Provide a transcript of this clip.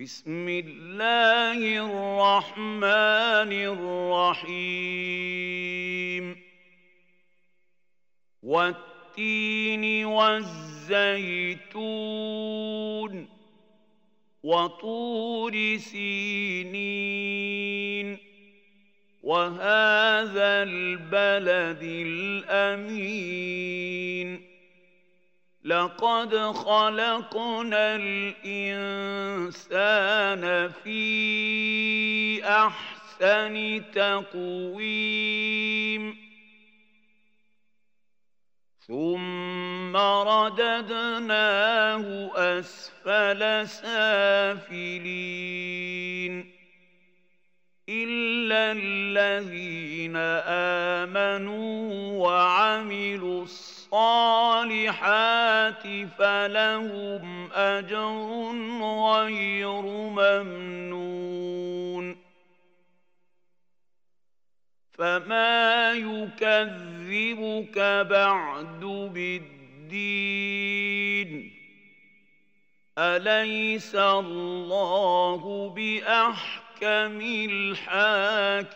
بسم الله الرحمن الرحيم. والتين والزيتون وطور سينين. وهذا البلد الأمين. لقد خلقنا الإنسان في أحسن تقويم. ثم رددناه أسفل سافلين. إلا الذين آمنوا وعملوا الصالحات فلهم أجر غير ممنون. فما يكذبك بعد بالدين. أليس الله بأحكم الحاكمين؟